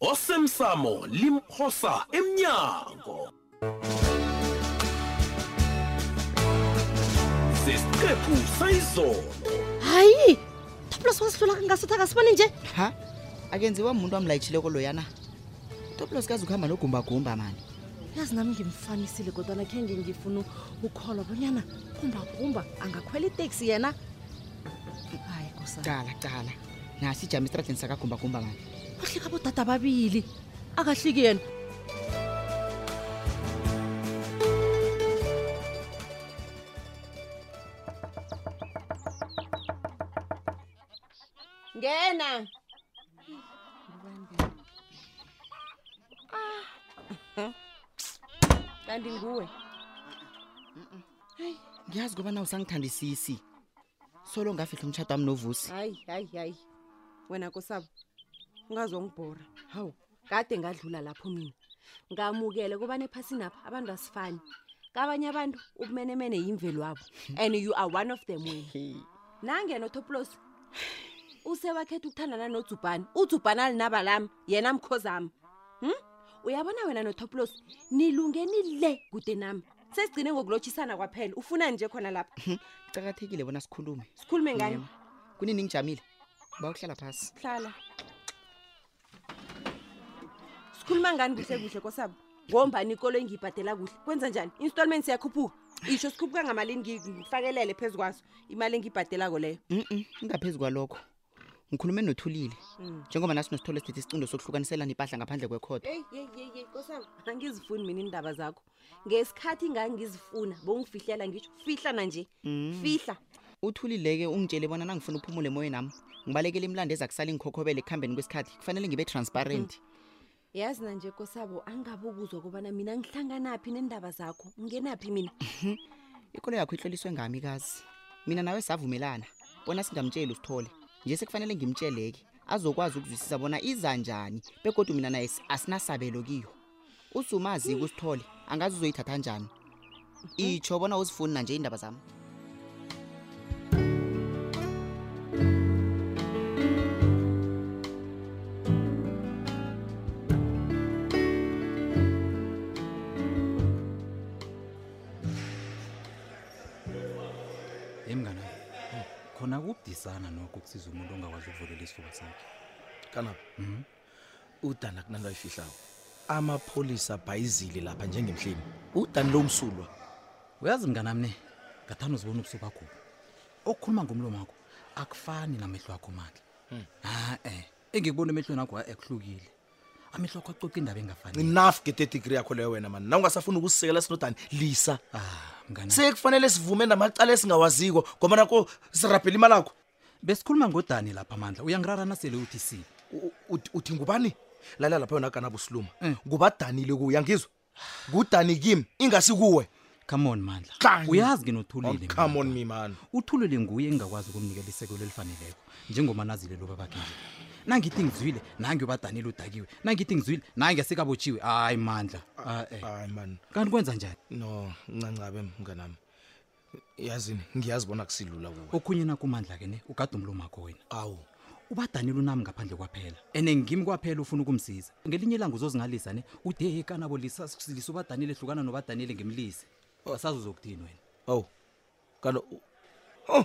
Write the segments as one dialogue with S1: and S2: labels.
S1: osemsamo limphosa emnyango sesiqephu sayizolo
S2: hayi toplos wasihlula kangasitha kasiboni nje
S3: ha akenziwa muntu amlayitshileko loyana toplos kazi ukuhamba nogumbagumba mani
S2: yazi nami ngimfanisile kodwana khe nge ngifuna ukholwa bonyana gumbagumba angakhwela iteksi yena hayi kusa
S3: cala cala nasi ijama esitradleni sakagumbagumba ngani
S2: bahlika bodada ababili akahliki yena ngena Ah. kanti nguwe
S3: ngiyazi ngoba na usangithandisisi solo ngafihla umtshato wami novusi
S2: hayi hayi hayi wena kosabo ungazongibhora hawu kade ngadlula lapho mina ngamukele kobana ephasini apha abantu asifani kabanye abantu ubumenemene yimvelo wabo and you are one of them wena nangena otoplos usewakhetha ukuthandana nojubhani ujubhani alinaba lami yena mkhozami um hmm? uyabona wena notoplos nilunge nile kude nami sesigcine ngokulotjhisana kwaphela ufuna nje khona lapha
S3: kuqakathekile bona sikhulume
S2: sikhulume ngani
S3: Mema, kunini ngijamile bawuhlala phasi
S2: hlala sikhuluma ngani kuhle kuhle kosabo ngombani ikolo engiyibhadela kuhle kwenza njani installment siyakhuphuka isho sikhuphuka ngamalini ngi- ngifakelele phezu kwaso imali engiyibhadelako leyo
S3: Mm-mm, ingaphezu kwalokho ngikhulume nothulile Mm. njengoba nasi nosithole sithethe isiqindo sokuhlukaniselana ipahla ngaphandle kwekhodo
S2: eyi yeyi yeyi yeyi kosami angizifuni mina iindaba zakho ngesikhathi ngangizifuna bongifihlela ngisho fihla nanje Mm. fihla
S3: uthulile-ke ungitshele bona nangifuna uphumule emoyeni nami ngibalekela imlando eza kusala ingikhokhobele ekuhambeni kwesikhathi kufanele ngibe transparent
S2: yazi nanje kosabo angabe ubuzwa kobana mina ngihlanganaphi nendaba zakho ngenaphi mina
S3: ikolo yakho ihloliswe ngami kazi mina nawe savumelana bona singamtsheli usithole nje sekufanele ngimtsheleke azokwazi ukuzwisisa bona iza njani begodwa mina naye si- asinasabelo kiyo usumazi-ke usithole angazi uzoyithatha njani itsho bona uzifuni nanje iindaba zami
S4: ye mngana khona kubudisana nokho kusiza umuntu ongakwazi ukuvulela isifuba sakhe
S1: kanabo udana kunanto ayifihlako amapholisa bhayizile lapha njengemhleni udani lo msulwa
S4: uyazi mnganami ne ngathanda uzibona ubuso bakho okukhuluma ngomlomo wakho akufani namehlo akho mandla hmm. ha-e eh. engikubona emehlweni akho ekuhlukile amehlo akho acoca indaba engafani
S1: enough get edegree yakho leyo wena mani na ungasafuni ukusisekela sinodani lisa
S4: ah,
S1: sekufanele sivume namacala esingawaziko ngoba nako sirabhela imali akho
S4: besikhuluma ngodani lapha mandla uyangirara nasele uthi si
S1: U- uthi- uthi ngubani lalela lapha yona kana busiluma
S4: Mm.
S1: ngubadanile kuye angizwa ngudani kimi ingasi kuwe
S4: come on mandla
S1: Kanye.
S4: uyazi
S1: ke
S4: nothulile Oh,
S1: come on
S4: Mandla.
S1: me man
S4: uthulile nguye engingakwazi ukumnikela isekelo elifaneleko njengoba nazile loba bakhe nje nangithi ngizwile nange ubadanile udakiwe nangithi ngizwile nange sekabotshiwe hayi mandla Ah, eh.
S1: hayi man
S4: kanti kwenza njani
S1: no ncancabe mnganami yazini ngiyazi bona kusilula kuwe
S4: okhunye nakumandla ke ne ugade umlomo wakho wena
S1: awu
S4: ubadanile unami ngaphandle kwaphela ene ngimi kwaphela ufuna ukumsiza ngelinye ilanga uzozingalisa ne ude kanabo lisa silisa ubadanile hlukana nobadanile ngimlise asazi uzokuthini wena
S1: awu kalo oh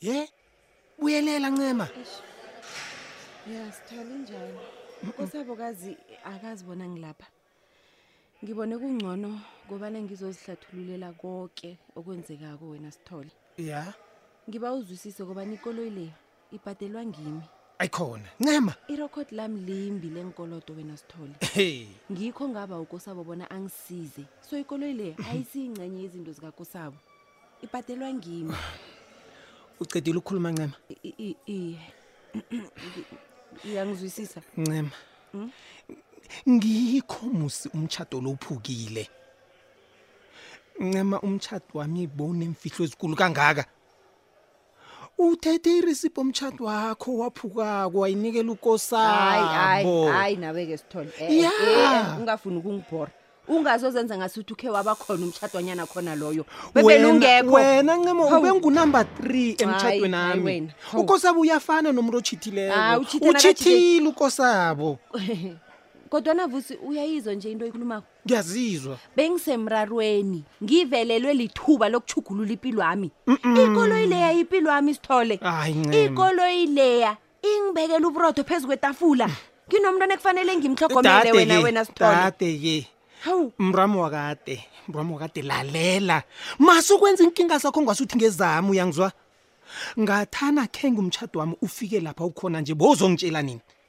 S1: ye buyelela ncema
S2: ya sithole njani kosabokazi akazi bona ngilapha ngibone kungcono kobana ngizozihlathululela konke okwenzekako wena sithole
S1: ya
S2: ngiba uzwisise kobana ikoloyi leyo ibhadelwa ngimi
S1: ayikhona ncema
S2: irokhodi lami limbi lenkolodo wena sithole ngikho ngaba ukosabo bona angisize so ikoloyi leyo ayisiyingxenye yezinto zikakosabo ibhadelwa ngimi
S1: ucedile ukukhuluma ncema
S2: I- i- iye uyangizwisisa
S1: ncema Mm. ngikho musi umtshato lo uphukile
S5: ncema umtshato wami bowunemfihlo ezikulu kangaka uthethe irisiphi omtshato wakho waphukako wayinikela
S2: hayi hayi
S5: ukosabo
S2: hayi nawe-ke sithole Eh, eh,
S5: Yeah.
S2: eh, ungafuni ukungibhora ungazozenza ngasuthi ukhe waba khona umtshatwanyana khona loyo
S5: Wena-
S2: bebelungekho
S5: wena ncema
S2: Hawu.
S5: ubengunumber three
S2: Hayi,
S5: emtshatweni
S2: hayi
S5: ami
S2: wena. Hawu.
S5: ukosabo uyafana nomuntu
S2: Ah,
S5: otshithileko
S2: utjhithe nakatjhithe.
S5: utshithile ukosabo
S2: kodwana vusi uyayizo nje into oyikhulumako
S5: ngiyazizwa
S2: bengisemrarweni ngivelelwe lithuba lokuchugulula ipilo yami ikoloyi leya ipilo yami sithole
S5: hayi ncema
S2: ikoloyi leya ingibekela uburotho phezu kwetafula nginomntwana ekufanele ngimhlogomele Dade wena ke, wena sithole
S5: dade ke
S2: hawu
S5: mrami wakade mrami wakade lalela mase ukwenza inkinga sakho ngasuthi ngezami uyangizwa ngathana khe ngumtshado wami ufike lapha ukhona nje bowuzongitshela nini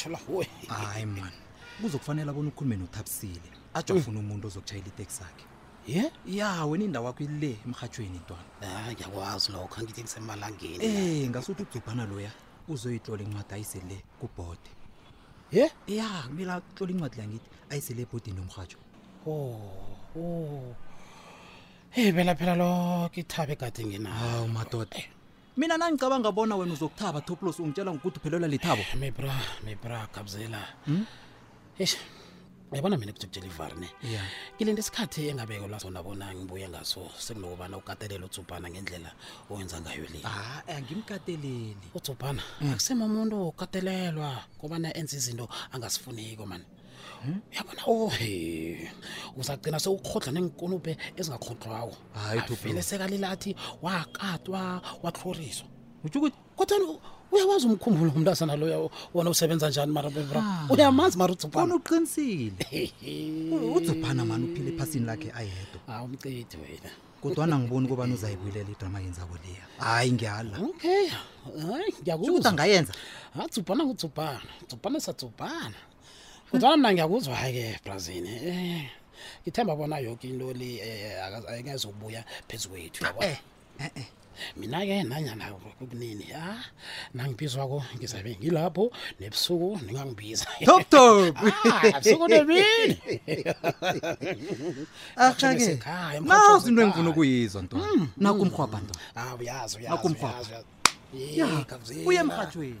S6: ngatshela we
S4: hayi man kuzokufanele abona ukhulume nothabisile atsho afuna umuntu ozokutshayela iteksi yakhe
S6: ye
S4: ya wena indawo wakho ile emrhatshweni ntwana
S6: ah, ngiyakwazi lokho angithi ngisemalangeni
S4: e ngasuthi udzubhana loya uzoyitlola incwadi ayisele kubhode
S6: ye
S4: ya kumele atlola incwadi la ngithi ayisele ebhodini lomrhatsho
S6: o o heyi phela phela loke ithabe kade
S4: nginawo madoda eh, mina nangicabanga bona wena uzokuthaba toplos ungitshela ngokuthi uphelelwa lithabo
S6: mibra mibra kabzela hmm? eish yabona mina kujekujela ivari ne
S4: ya
S6: ngilinde isikhathi engabeko la sona bona ngibuye ngaso sekunokubana ukatelele utsubhana ngendlela owenza ngayo le
S4: ha angimkateleli
S6: utsubhana akusema umuntu wokatelelwa kobana enza izinto angasifuniko mani yabona o he uzagcina sewukhodla neenkunube ezingakhodlwako
S4: Hayi, Thupelo.
S6: avele sekalile athi wakatwa watlhoriswa
S4: utsho ukuthi
S6: kodwani u- uyawazi umkhumbulo umntazana loya o- wona usebenza njani mara bebra uyamazi mara
S4: udzupana uqinisile udzuphana mani uphile ephasini lakhe ayedwa
S6: hawu umcedi wena
S4: kodwana ngiboni ukubana uzayibuyelela idrama yenzako leya hayi ngiyala
S6: okay hayi
S4: Shukuthi
S6: ngiyakuzwa
S4: angayenza
S6: adzubhana ngudzubhana dzubhana sadzubhana kodwana mna ngiyakuzwa hayi-ke brazini um ngithemba bona yoke into le um akezokubuya
S4: phezu kwethu yabo.
S6: e-e mina-ke nanyana kunini ya nangibizwa ko ngizabe ngilapho nebusuku ningangibiza
S4: top top
S6: ah, busuku nemini
S4: akhake nazi into engifuna ukuyizwa nto hmm. nakumrhwabha nto
S6: ah, uyazi uyazi
S4: uye emrhatshweni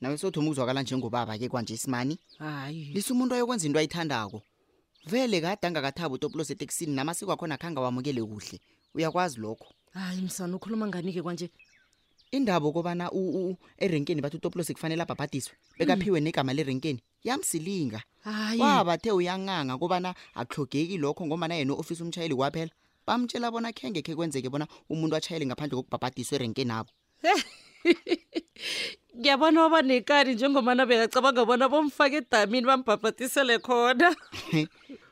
S3: nawe sothoma ukuzwakala njengobaba ke kwanje isimani
S2: hayi
S3: lisa umuntu ayokwenza into ayithandako vele kade angakathabi utopulos etekisini namasiko akhona khange wamukele kuhle uyakwazi lokho
S2: hayi msana ukhuluma ngani-ke kwanje
S3: indaba okobana u- u- u- erenkeni bathi utopulos kufanele abhabhadiswe bekaphiwe negama lerenkeni yamsilinga
S2: hayi
S3: wabathe uyanganga kobana akuhlogeki lokho ngombana yena u-ofisi umtshayeli kwaphela bamtshela bona khenge khe kwenzeke bona umuntu atshayele ngaphandle kokubhabhadiswa erenkeni abo
S2: ngiyabona waba nekani njengomana bekacabanga bona bomfake edamini bambhabhatisele khona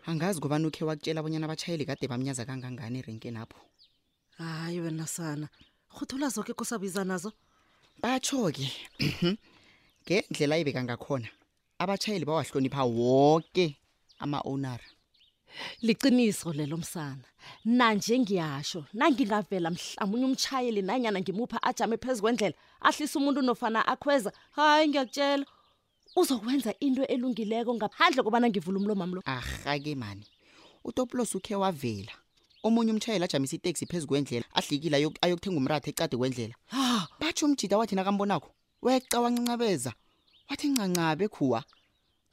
S3: angazi kobani ukhe wakutshela abonyana abatshayeli kade bamnyaza kangangani erenkeni apho
S2: hayi wena sana rhuthola zoke kosabizanazo
S3: batsho-ke ngendlela ibeka ngakhona abatshayeli bawahlonipha woke ama-onara
S2: liqiniso lelo msana nanje ngiyasho nangingavela mhlawumunye umtshayeli nanyana ngimupha ajame phezu kwendlela ahlisa umuntu nofana akhweza hayi ngiyakutshela uzokwenza into elungileko ngaphandle kobana ngivula umlomamlo
S3: arhake mani utopulos ukhe wavela omunye umtshayeli ajamisa iteksi phezu kwendlela ahlikile ayokuthenga umratha ecade kwendlela batsho umjida wathi nakambonakho weqa wancancabeza wathi ncancabe khuwa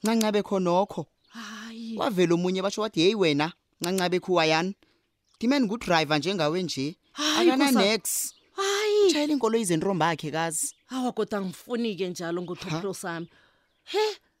S3: ncancabe khonokho
S2: hayi
S3: wavela omunye basho wathi heyi wena ncancabe khuwa yani ndimeni ngudrayiva njengawe nje
S2: Hayi, Nkosi.
S3: akananex
S2: hayi
S3: utshayela inkolo izentromba akhe kazi
S2: awa kodwa angifuni-ke njalo ngothoplo sami he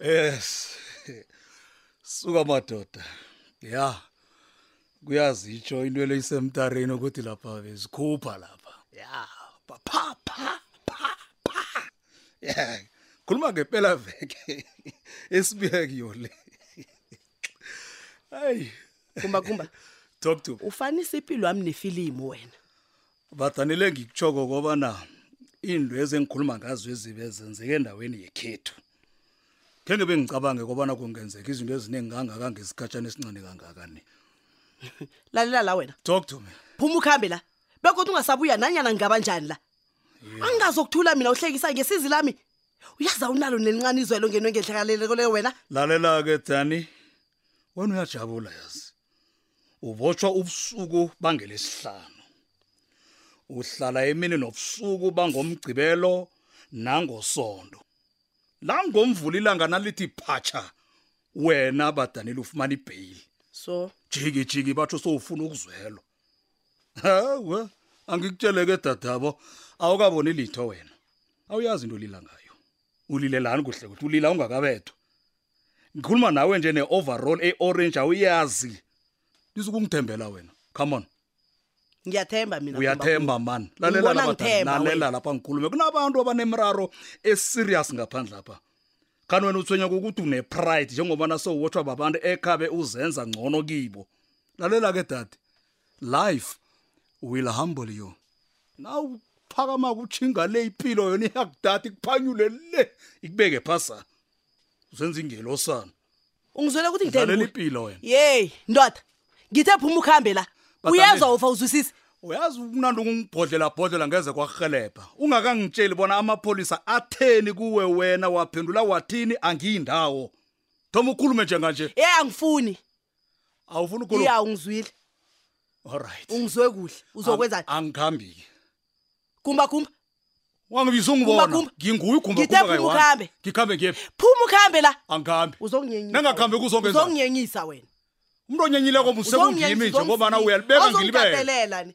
S7: yes suka madoda ya kuyazitsho into eleyisemtareni ukuthi lapha bezikhupha lapha ya phaphapha ya khuluma ngempela veke esibuye kuyo le hayi
S8: kumba kumba
S7: talk to
S8: ufanisa impilo wami nefilimu wena
S7: badanile ngikutshoko kobana iinto ezengikhuluma ngazo ezibe zenzeke endaweni yekhethu khe ngibe ngicabange kobana kungenzeka izinto eziningi kangaka ngesikhatshana esincane kangaka ni
S8: lalela la wena
S7: talk to me
S8: phuma ukuhambe la bekodwa ungasabuya nanyana ngingaba njani la angingazokuthula mina uhlekisa ngesizi lami uyaza unalo nelincane izwelo ngenwe ngenhlakaleleko leyo wena
S7: lalela-ke dani wena uyajabula yazi ubotshwa ubusuku bangelesihlanu uhlala emini nobusuku bangomgcibelo nangosondo la ngomvula ilanga nalithi phatsha wena badanile ufumana ibheyili
S8: so
S7: jiki jiki batho sowufuna ukuzwelwa hawe angikutsheleke dadabo awukaboni litho wena awuyazi into olila ngayo ulilelani kuhle kuthi ulila ungakabethwa ngikhuluma nawe nje ne-overall e-orange awuyazi lisukungithembela wena come on
S8: ngiyathemba mina
S7: uyathemba man lalela lapha lalela lapha ngikhulume kunabantu abanemraro eserious ngaphandle lapha kanti wena uthwenya ukuthi une-pride njengoba nasowotshwa babantu ekhabe uzenza ngcono kibo lalela ke dade life will humble you naw phakama kutshinga le ipilo yona iyakudada ikuphanyule le ikubeke phasa uzenza ingelosana
S8: ungizwela ukuthi
S7: ngitheni
S8: lalela
S7: kuwe? ipilo wena
S8: yeyi ndoda ngithe phuma ukuhambe la
S7: But
S8: uyezwa Amina- ufa uzwisise
S7: uyazi ukunandi ukungibhodlela bhodlela ngeze kwarhelebha ungakangitsheli bona amapholisa atheni kuwe wena waphendula wathini angiyindawo thoma ukhulume njenganje
S8: ye angifuni
S7: awufuni ukolo
S8: iya ungizwile
S7: alright
S8: ungizwe kuhle uzokwenzani
S7: angikhambi-ke
S8: kumba kumba
S7: wangibiza ungibona nginguye
S8: ugumbauhambe
S7: ngikhambe ngiyephi
S8: phuma ukuhambe la
S7: angikhambi uzonginyenyisnangakhambe
S8: kuzongezuzonginyenyisa wena
S7: umuntu onyenyileko musebungimi nje ngobana uyalibeka
S9: ngilibele